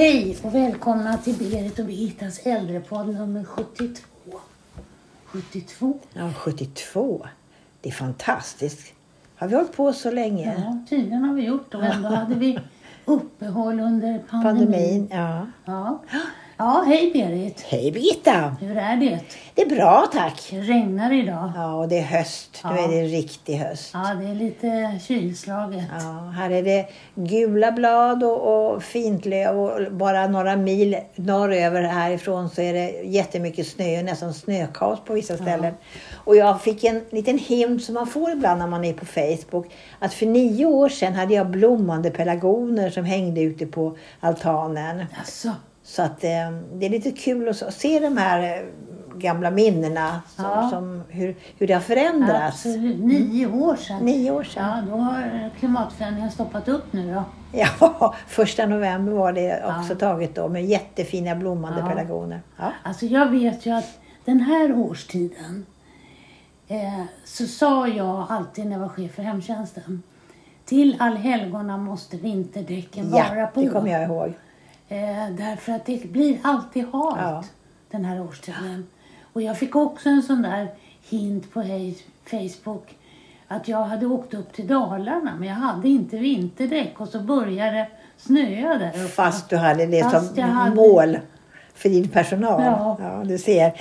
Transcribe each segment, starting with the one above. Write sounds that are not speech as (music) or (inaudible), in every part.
Hej och välkomna till Berit och Birgittas äldrepodd nummer 72. 72? Ja, 72. Det är fantastiskt. Har vi hållit på så länge? Ja, tydligen har vi gjort och ändå (laughs) hade vi uppehåll under pandemin. Pandemin, ja. Ja. Ja, hej Berit. Hej Birgitta! Hur är det? Det är bra tack. Det regnar idag. Ja, och det är höst. Nu Ja. är det riktig höst. Ja, det är lite kylslaget. Ja, här är det gula blad och, och fintlöv och bara några mil norröver härifrån så är det jättemycket snö och nästan snökaos på vissa ställen. Och jag fick en liten hint som man får ibland när man är på Facebook att för nio år sedan hade jag blommande pelargoner som hängde ute på altanen. Alltså, Så att eh, det är lite kul att se de här eh, gamla minnena som, Ja. som, hur, hur det har förändrats. absolut. Nio år sedan. Nio år sedan. Ja, då har klimatförändringen stoppat upp nu då. (laughs) Ja, första november var det också Ja. taget då med jättefina blommande Ja. pelargoner. Ja. Alltså jag vet ju att den här årstiden eh, så sa jag alltid när jag var chef för hemtjänsten. Till allhelgona måste vinterdäcken vara ja, på. det kommer jag ihåg. Eh, därför att det blir alltid halt Ja. den här årstiden. Och jag fick också en sån där hint på Facebook att jag hade åkt upp till Dalarna men jag hade inte vinterdäck och så började det snöa där uppe. Fast du hade det Fast som hade- mål för din personal. Ja. du ser.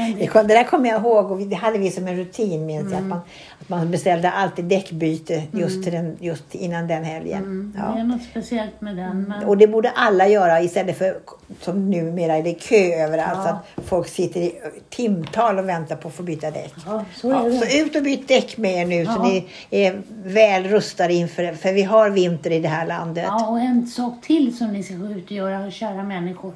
Det- där kommer jag ihåg och det hade vi som en rutin minns jag. Att, Mm. man, att man beställde alltid däckbyte just, till den, just innan den helgen. Mm, Ja. Det är något speciellt med den. Men... Och det borde alla göra istället för som numera är det kö överallt. Ja. Så att folk sitter i timtal och väntar på att få byta däck. Ja, så Ja, så ut och byt däck med er nu så Ja. ni är väl rustade inför för vi har vinter i det här landet. Ja, och en sak till som ni ska gå ut och göra, kära människor.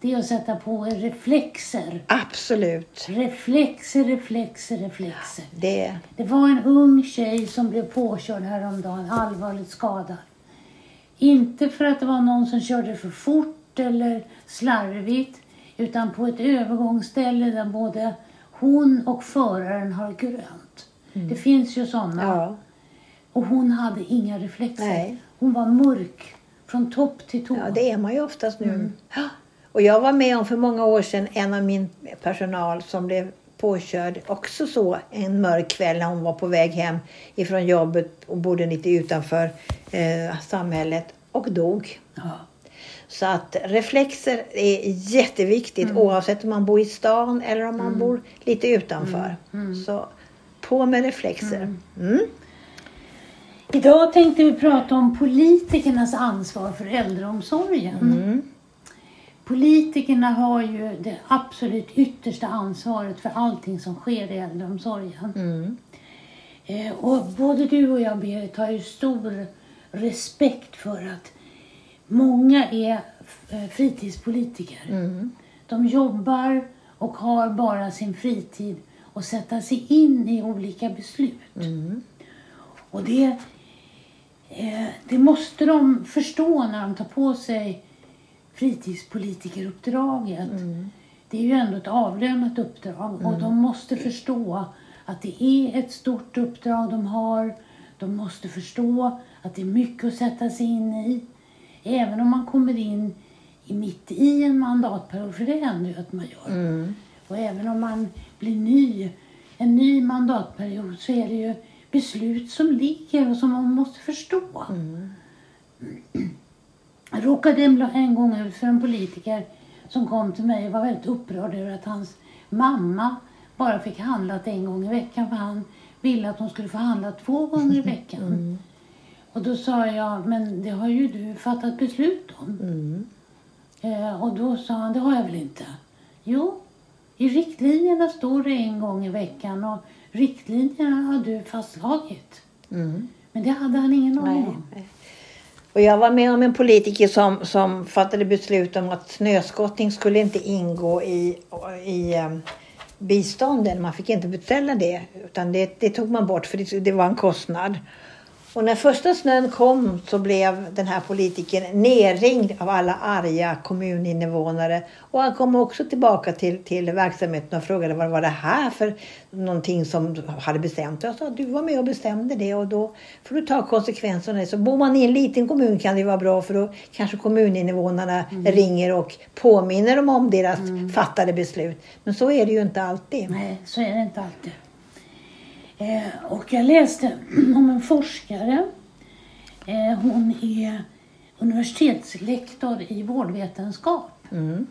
Det är att sätta på er reflexer. Absolut. Reflexer, reflexer, reflexer. Det, Det var en ung tjej som blev påkörd häromdagen, allvarligt skadad. Inte för att det var någon som körde för fort eller slarvigt, utan på ett övergångsställe där både hon och föraren har grönt. Det finns ju sådana. ja. Och hon hade inga reflexer. Nej. Hon var mörk från topp till tå. ja, det är man ju oftast nu. Mm. Och jag var med om för många år sedan en av min personal som blev påkörd också så en mörk kväll när hon var på väg hem ifrån jobbet och bodde lite utanför eh, samhället och dog. Ja. Så att reflexer är jätteviktigt Mm. oavsett om man bor i stan eller om man bor lite utanför. Mm. Så på med reflexer. Mm. Idag tänkte vi prata om politikernas ansvar för äldreomsorgen. Politikerna har ju det absolut yttersta ansvaret för allting som sker i äldreomsorgen. Mm. Eh, och både du och jag, Berit, har ju stor respekt för att många är eh, fritidspolitiker. Mm. De jobbar och har bara sin fritid att sätta sig in i olika beslut. Mm. Och det, eh, det måste de förstå när de tar på sig fritidspolitikeruppdraget. Mm. Det är ju ändå ett avlönat uppdrag och de måste förstå att det är ett stort uppdrag de har. De måste förstå att det är mycket att sätta sig in i. Även om man kommer in i mitt i en mandatperiod, för det händer ju att man gör. Mm. Och även om man blir ny, en ny mandatperiod så är det ju beslut som ligger och som man måste förstå. Jag råkade en, en gång ut för en politiker som kom till mig och var väldigt upprörd över att hans mamma bara fick handlat en gång i veckan för han ville att hon skulle få handla två gånger i (laughs) veckan. Och då sa jag, men det har ju du fattat beslut om. Mm. Eh, och då sa han, det har jag väl inte? Jo, i riktlinjerna står det en gång i veckan och riktlinjerna har du fastslagit. Mm. Men det hade han ingen aning om. Och jag var med om en politiker som, som fattade beslut om att snöskottning skulle inte ingå i, i um, bistånden. Man fick inte beställa det. Utan det, det tog man bort för det, det var en kostnad. Och när första snön kom så blev den här politikern nerringd av alla arga kommuninvånare. Och han kom också tillbaka till, till verksamheten och frågade vad var det här för någonting som hade bestämt. Och jag sa du var med och bestämde det och då får du ta konsekvenserna. Så bor man i en liten kommun kan det vara bra för då kanske kommuninvånarna mm. ringer och påminner dem om deras mm. fattade beslut. Men så är det ju inte alltid. Nej, så är det inte alltid. Eh, och jag läste (clears throat) om en forskare. Eh, hon är universitetslektor i vårdvetenskap. Mm.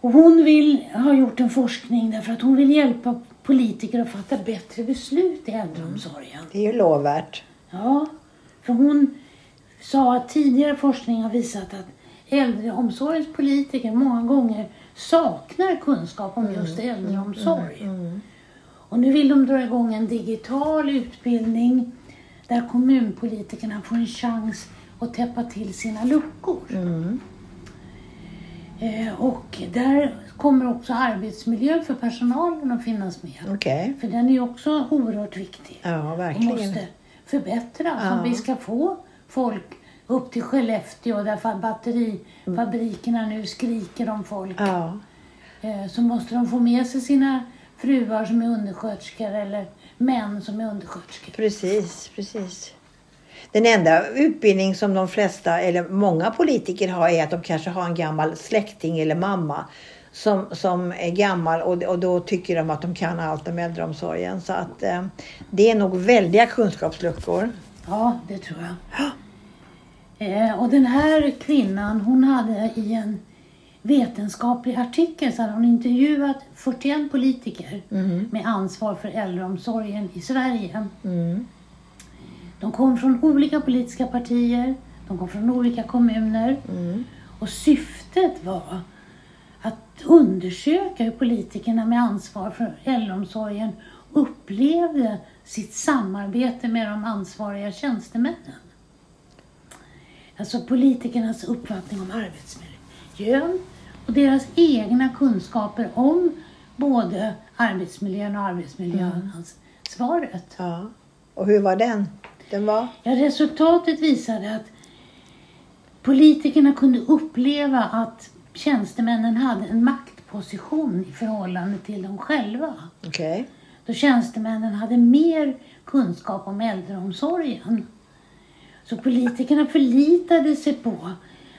Och hon vill ha gjort en forskning därför att hon vill hjälpa politiker att fatta bättre beslut i äldreomsorgen. Det är ju lovvärt. Ja, för hon sa att tidigare forskning har visat att äldreomsorgens politiker många gånger saknar kunskap om just mm, äldreomsorg. Mm, mm, och nu vill de dra igång en digital utbildning där kommunpolitikerna får en chans att täppa till sina luckor. Mm. Eh, och där kommer också arbetsmiljön för personalen att finnas med. Okay. För den är också oerhört viktig. Ja, verkligen. Och måste förbättras ja. om vi ska få folk upp till Skellefteå där batterifabrikerna nu skriker om folk. Ja. Eh, så måste de få med sig sina fruar som är undersköterskor eller män som är undersköterskor. Precis, precis. Den enda utbildning som de flesta, eller många politiker har är att de kanske har en gammal släkting eller mamma som, som är gammal och, och då tycker de att de kan allt om äldreomsorgen. Så att eh, det är nog väldiga kunskapsluckor. Ja, det tror jag. Eh, och den här kvinnan hon hade i en vetenskaplig artikel så hade hon intervjuat 41 politiker mm. med ansvar för äldreomsorgen i Sverige. Mm. De kom från olika politiska partier, de kom från olika kommuner mm. och syftet var att undersöka hur politikerna med ansvar för äldreomsorgen upplevde sitt samarbete med de ansvariga tjänstemännen. Alltså politikernas uppfattning om arbetsmiljön och deras egna kunskaper om både arbetsmiljön och arbetsmiljöansvaret. Ja. Och hur var den? den var... ja, resultatet visade att politikerna kunde uppleva att tjänstemännen hade en maktposition i förhållande till dem själva. Okay. Då tjänstemännen hade mer kunskap om äldreomsorgen. Så politikerna förlitade sig på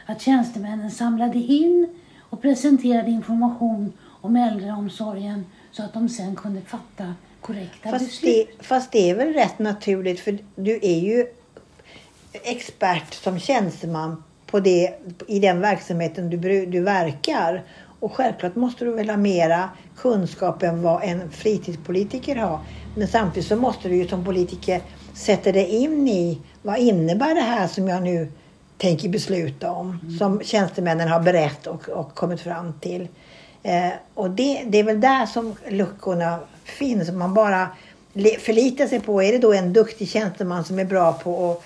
att tjänstemännen samlade in och presenterade information om äldreomsorgen så att de sen kunde fatta korrekta fast beslut. Det, fast det är väl rätt naturligt för du är ju expert som tjänsteman på det, i den verksamheten du, du verkar. Och självklart måste du väl ha mera kunskap än vad en fritidspolitiker har. Men samtidigt så måste du ju som politiker sätta dig in i vad innebär det här som jag nu tänker besluta om. Mm. Som tjänstemännen har berett och, och kommit fram till. Eh, och det, det är väl där som luckorna finns. Man bara förlitar sig på, är det då en duktig tjänsteman som är bra på att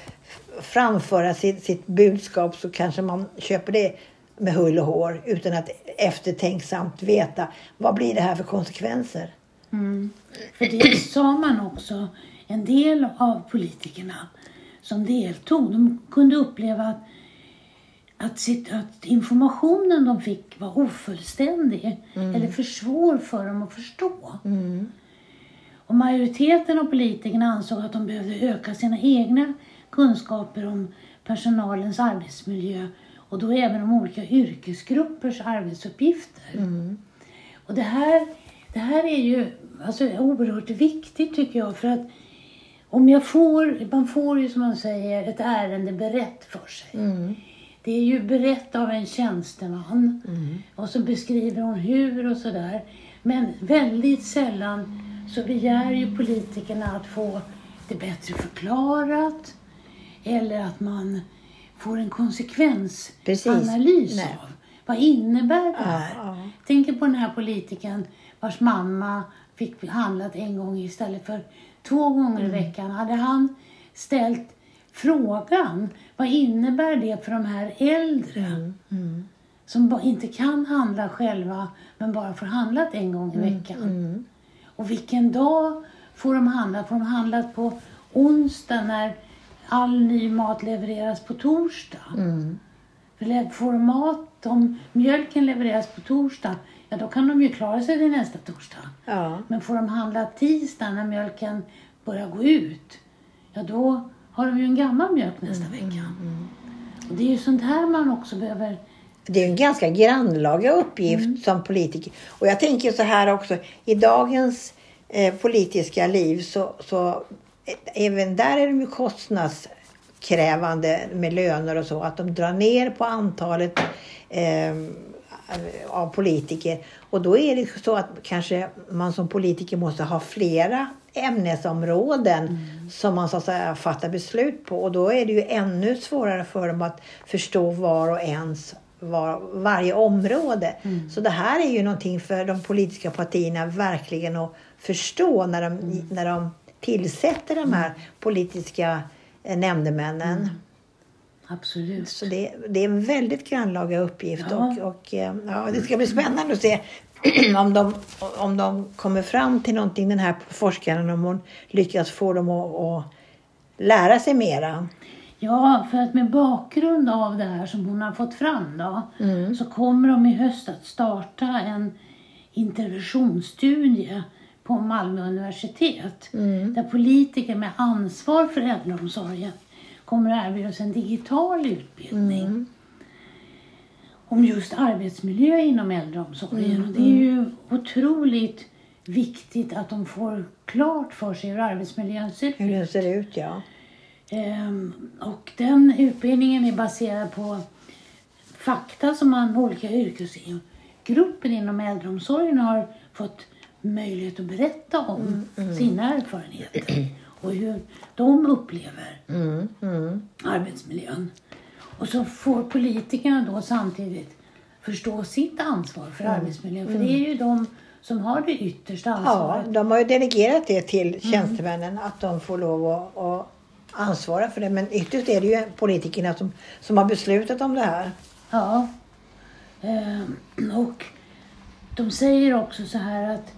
framföra sitt, sitt budskap så kanske man köper det med hull och hår utan att eftertänksamt veta vad blir det här för konsekvenser. Mm. För det sa man också, en del av politikerna som deltog, de kunde uppleva att, att, att informationen de fick var ofullständig mm. eller för svår för dem att förstå. Mm. Och majoriteten av politikerna ansåg att de behövde öka sina egna kunskaper om personalens arbetsmiljö och då även om olika yrkesgruppers arbetsuppgifter. Mm. Och det här, det här är ju alltså, oerhört viktigt tycker jag för att om jag får, man får ju som man säger ett ärende berett för sig. Mm. Det är ju berett av en tjänsteman mm. och så beskriver hon hur och sådär. Men väldigt sällan så begär ju politikerna att få det bättre förklarat eller att man får en konsekvensanalys av vad innebär det här. Ja, ja. Tänk på den här politikern vars mamma fick handlat en gång istället för två gånger mm. i veckan. Hade han ställt frågan, vad innebär det för de här äldre? Mm. Mm. Som inte kan handla själva men bara får handlat en gång i mm. veckan. Mm. Och vilken dag får de handla? Får de handlat på onsdag när all ny mat levereras på torsdag. Mm. Får de mat, om mjölken levereras på torsdag, ja då kan de ju klara sig till nästa torsdag. Ja. Men får de handla tisdag när mjölken börjar gå ut, ja då har de ju en gammal mjölk nästa vecka. Och det är ju sånt här man också behöver Det är en ganska grannlaga uppgift som politiker. Och jag tänker så här också. I dagens eh, politiska liv så, så eh, även där är de ju kostnadskrävande med löner och så. Att de drar ner på antalet eh, av politiker. Och då är det så att kanske man som politiker måste ha flera ämnesområden som man så att säga fattar beslut på. Och då är det ju ännu svårare för dem att förstå var och ens var, varje område. Så det här är ju någonting för de politiska partierna verkligen att förstå när de, när de tillsätter de här politiska eh, nämndemännen. Absolut. Så det, det är en väldigt grannlaga uppgift Ja. och, och eh, ja, det ska bli spännande att se (clears throat) om de, om de kommer fram till någonting, den här forskaren, om hon lyckas få dem att, att lära sig mera. Ja, för att med bakgrund av det här som hon har fått fram då, Mm. så kommer de i höst att starta en interventionsstudie på Malmö universitet. Mm. Där politiker med ansvar för äldreomsorgen kommer att erbjudas en digital utbildning. Mm. Om just arbetsmiljö inom äldreomsorgen. Mm, Och det är ju otroligt viktigt att de får klart för sig hur arbetsmiljön ser ut. Hur den ser ut, ja. Ehm, och den utbildningen är baserad på fakta som man olika yrkesgrupper inom äldreomsorgen har fått möjlighet att berätta om sina erfarenheter och hur de upplever Mm, mm. arbetsmiljön. Och så får politikerna då samtidigt förstå sitt ansvar för arbetsmiljön. För det är ju de som har det yttersta Ja, ansvaret. de har ju delegerat det till tjänstemännen att de får lov att, att ansvara för det. Men ytterst är det ju politikerna som, som har beslutat om det här. Ja. Ehm, och de säger också så här att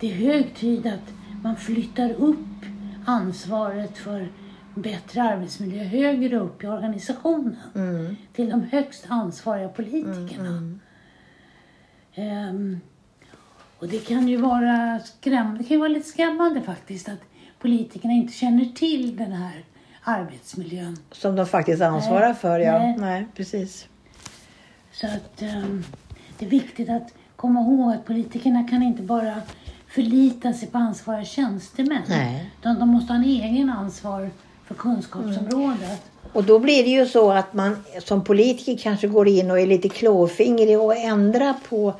det är hög tid att man flyttar upp ansvaret för bättre arbetsmiljö högre upp i organisationen. Mm. Till de högst ansvariga politikerna. Ehm, och det kan ju vara skrämmande, det kan ju vara lite skrämmande faktiskt att politikerna inte känner till den här arbetsmiljön. Som de faktiskt ansvarar Nej, för, ja. nej. Nej, precis. Så att ehm, det är viktigt att komma ihåg att politikerna kan inte bara förlita sig på ansvariga tjänstemän. Nej. Utan de måste ha en egen ansvar för kunskapsområdet. Och då blir det ju så att man som politiker kanske går in och är lite klåfingrig och ändrar på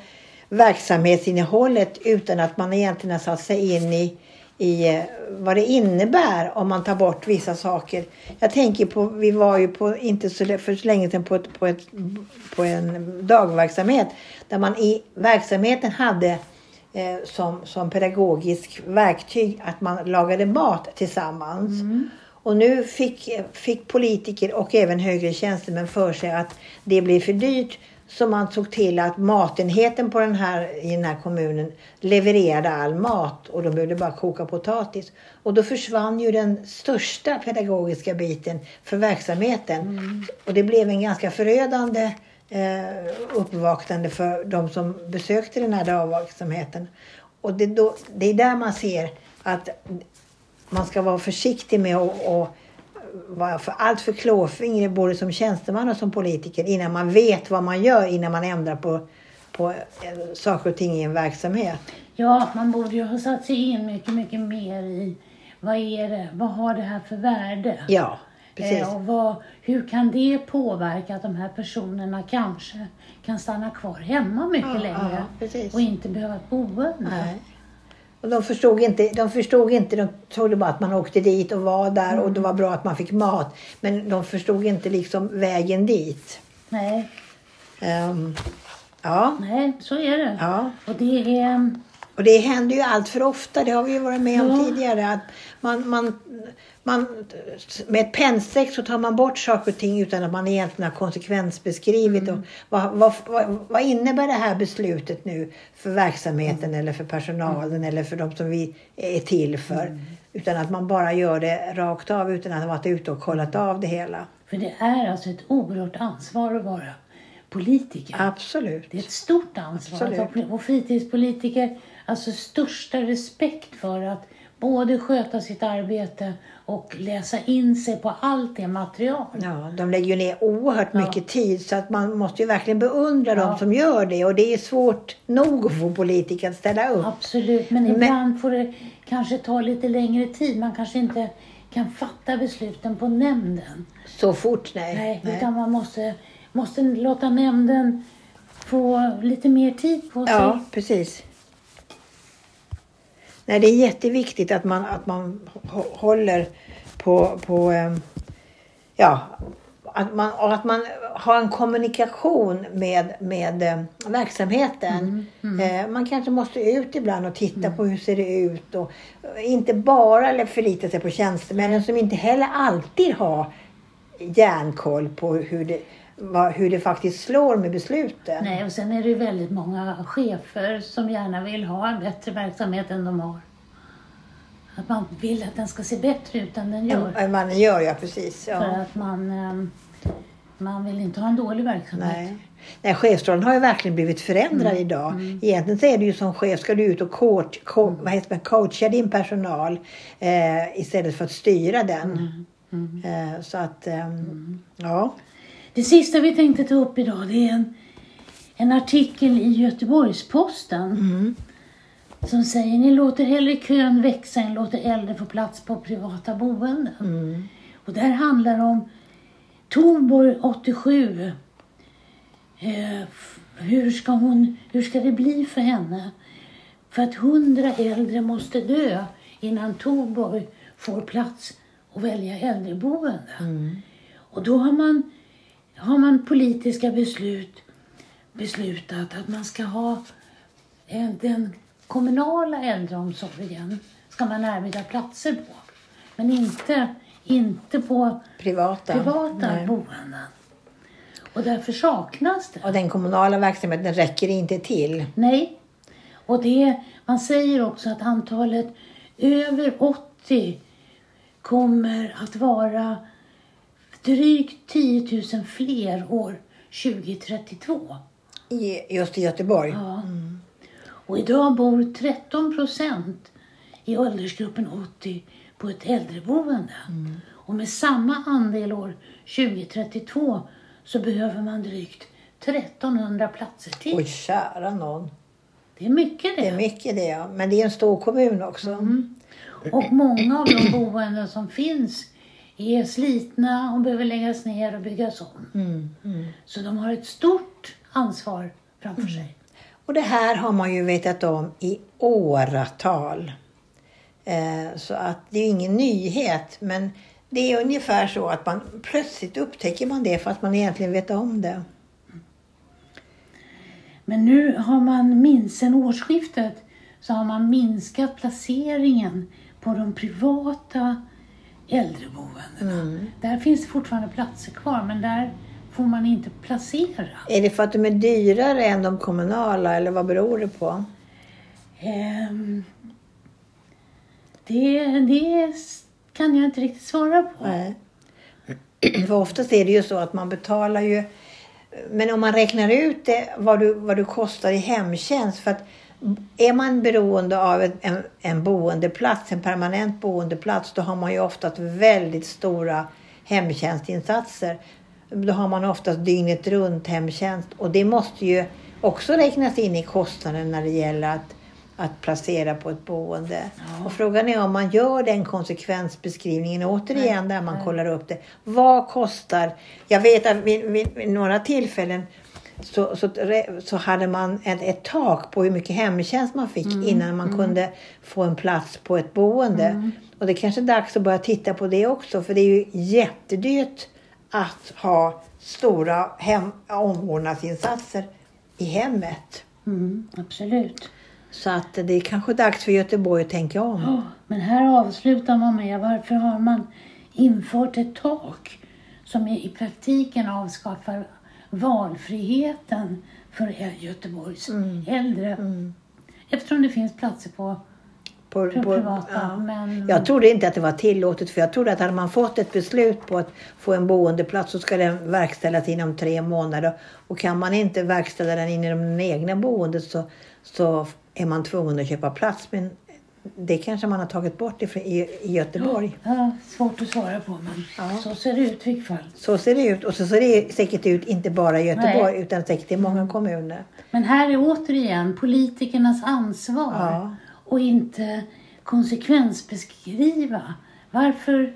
verksamhetsinnehållet utan att man egentligen har satt sig in i, i eh, vad det innebär om man tar bort vissa saker. Jag tänker på, vi var ju på, inte så för så länge sedan på, ett, på, ett, på en dagverksamhet där man i verksamheten hade som, som pedagogisk verktyg att man lagade mat tillsammans. Och nu fick, fick politiker och även högre tjänstemän för sig att det blir för dyrt. Så man såg till att matenheten på den här, i den här kommunen levererade all mat och de behövde bara koka potatis. Och då försvann ju den största pedagogiska biten för verksamheten. Och det blev en ganska förödande eh, uppvaknande för de som besökte den här dagverksamheten. Och det, då, det är där man ser att man ska vara försiktig med att att vara för allt för klåfingrig både som tjänsteman och som politiker innan man vet vad man gör innan man ändrar på, på eh, saker och ting i en verksamhet. Ja, man borde ju ha satt sig in mycket, mycket mer i vad är det, vad har det här för värde? Ja, precis. Eh, och vad, hur kan det påverka att de här personerna kanske kan stanna kvar hemma mycket Ja, längre ja, och inte behöva ett boende? Och de förstod inte, de förstod inte, de trodde bara att man åkte dit och var där och det var bra att man fick mat. Men de förstod inte liksom vägen dit. Nej, Ehm, ja, nej, så är det. ja. Och det är... Och det händer ju allt för ofta, det har vi ju varit med om Ja. tidigare. Att man, man, man, med ett pennstreck så tar man bort saker och ting utan att man egentligen har konsekvensbeskrivit. Och vad, vad, vad, innebär det här beslutet nu för verksamheten eller för personalen eller för de som vi är till för? Utan att man bara gör det rakt av utan att ha varit ute och kollat av det hela. För det är alltså ett oerhört ansvar att vara politiker. Absolut. Det är ett stort ansvar. Absolut. Och fritidspolitiker, alltså största respekt för att både sköta sitt arbete och läsa in sig på allt det material. Ja, de lägger ju ner oerhört Ja. mycket tid så att man måste ju verkligen beundra Ja. dem som gör det. Och det är svårt nog att få politiker att ställa upp. Absolut, men Men- ibland får det kanske ta lite längre tid. Man kanske inte kan fatta besluten på nämnden. Så fort, nej. Nej, utan man måste, måste låta nämnden få lite mer tid på sig. Ja, precis. Nej, det är jätteviktigt att man, att man hå- håller på, på eh, ja, att man, att man har en kommunikation med, med eh, verksamheten. Eh, man kanske måste ut ibland och titta på hur ser det ut och inte bara förlita sig på tjänstemännen som inte heller alltid har järnkoll på hur det, vad, hur det faktiskt slår med besluten. Nej, och sen är det ju väldigt många chefer som gärna vill ha en bättre verksamhet än de har. Att man vill att den ska se bättre ut än den gör. Än ni gör, ja precis. För Ja. att man, ehm, man vill inte ha en dålig verksamhet. Nej. Nej, chefsrollen har ju verkligen blivit förändrad Mm. idag. Egentligen så är det ju som chef ska du ut och coach, co- Mm. vad heter det, coacha din personal eh, istället för att styra den. Mm. Eh, så att, ehm, ja. Det sista vi tänkte ta upp idag det är en, en artikel i Göteborgs-Posten Mm. som säger ni låter hellre kön växa än låter äldre få plats på privata boenden. Mm. Och det här handlar om Torborg 87. Eh, hur, ska hon, hur ska det bli för henne? För att hundra äldre måste dö innan Torborg får plats att välja äldreboende. Mm. Och då har man, har man politiska beslut beslutat att man ska ha en, den kommunala äldreomsorgen ska man erbjuda platser på. Men inte, inte på Privata. privata Nej. boenden. Och därför saknas det. Och den kommunala verksamheten räcker inte till. Nej. Och det, man säger också att antalet över 80 kommer att vara drygt 10 000 fler år 2032. I, just i Göteborg. Ja. Och idag bor 13 procent i åldersgruppen 80 på ett äldreboende. Och med samma andel år 2032 så behöver man drygt 1300 platser till. Oj, kära någon. Det är mycket det. Det är mycket det, ja. Men det är en stor kommun också. Mm. Och många av de boenden som finns är slitna och behöver läggas ner och byggas om. Mm. Mm. Så de har ett stort ansvar framför sig. Och det här har man ju vetat om i åratal. Eh, så att det är ingen nyhet. Men det är ungefär så att man plötsligt upptäcker man det fast man egentligen vet om det. Men nu har man minst sen årsskiftet så har man minskat placeringen på de privata äldreboendena. Där finns det fortfarande platser kvar men där får man inte placera. Är det för att de är dyrare än de kommunala eller vad beror det på? Ehm, det, det kan jag inte riktigt svara på. Nej. (clears throat) För oftast är det ju så att man betalar ju... Men om man räknar ut det, vad, du, vad du kostar i hemtjänst. För att är man beroende av en, en, en boendeplats, en permanent boendeplats, då har man ju oftast väldigt stora hemtjänstinsatser. Då har man oftast dygnet runt hemtjänst. Och det måste ju också räknas in i kostnaden när det gäller att, att placera på ett boende. Ja. Och frågan är om man gör den konsekvensbeskrivningen återigen där man kollar upp det. Vad kostar... Jag vet att vid, vid, vid några tillfällen så, så, så hade man ett, ett tak på hur mycket hemtjänst man fick innan man kunde få en plats på ett boende. Och det kanske är dags att börja titta på det också för det är ju jättedyrt att ha stora hem, omvårdnadsinsatser i hemmet. Mm, absolut. Så att det är kanske dags för Göteborg att tänka om. Ja, men här avslutar man med varför har man infört ett tak som i praktiken avskaffar valfriheten för Göteborgs äldre. Eftersom det finns platser på På, på, privata, ja. men- Jag trodde inte att det var tillåtet för jag trodde att hade man fått ett beslut på att få en boendeplats så ska den verkställas inom tre månader. Och kan man inte verkställa den inom den egna boendet så, så är man tvungen att köpa plats. Men det kanske man har tagit bort i, i, i Göteborg. Ja, svårt att svara på men Ja. så ser det ut i vilket fall. Så ser det ut. Och så ser det säkert ut inte bara i Göteborg Nej. utan säkert i många kommuner. Men här är återigen politikernas ansvar Ja. och inte konsekvensbeskriva. Varför,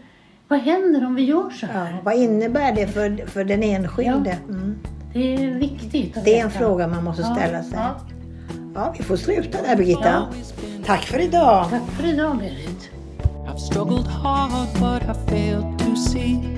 vad händer om vi gör så här? Ja, vad innebär det för, för den enskilde? Mm. Det är viktigt Det är en fråga man måste ställa sig. Ja. Vi får sluta där Birgitta. Ja. Tack för idag. Tack för idag Berit. I've struggled hard, but I failed to see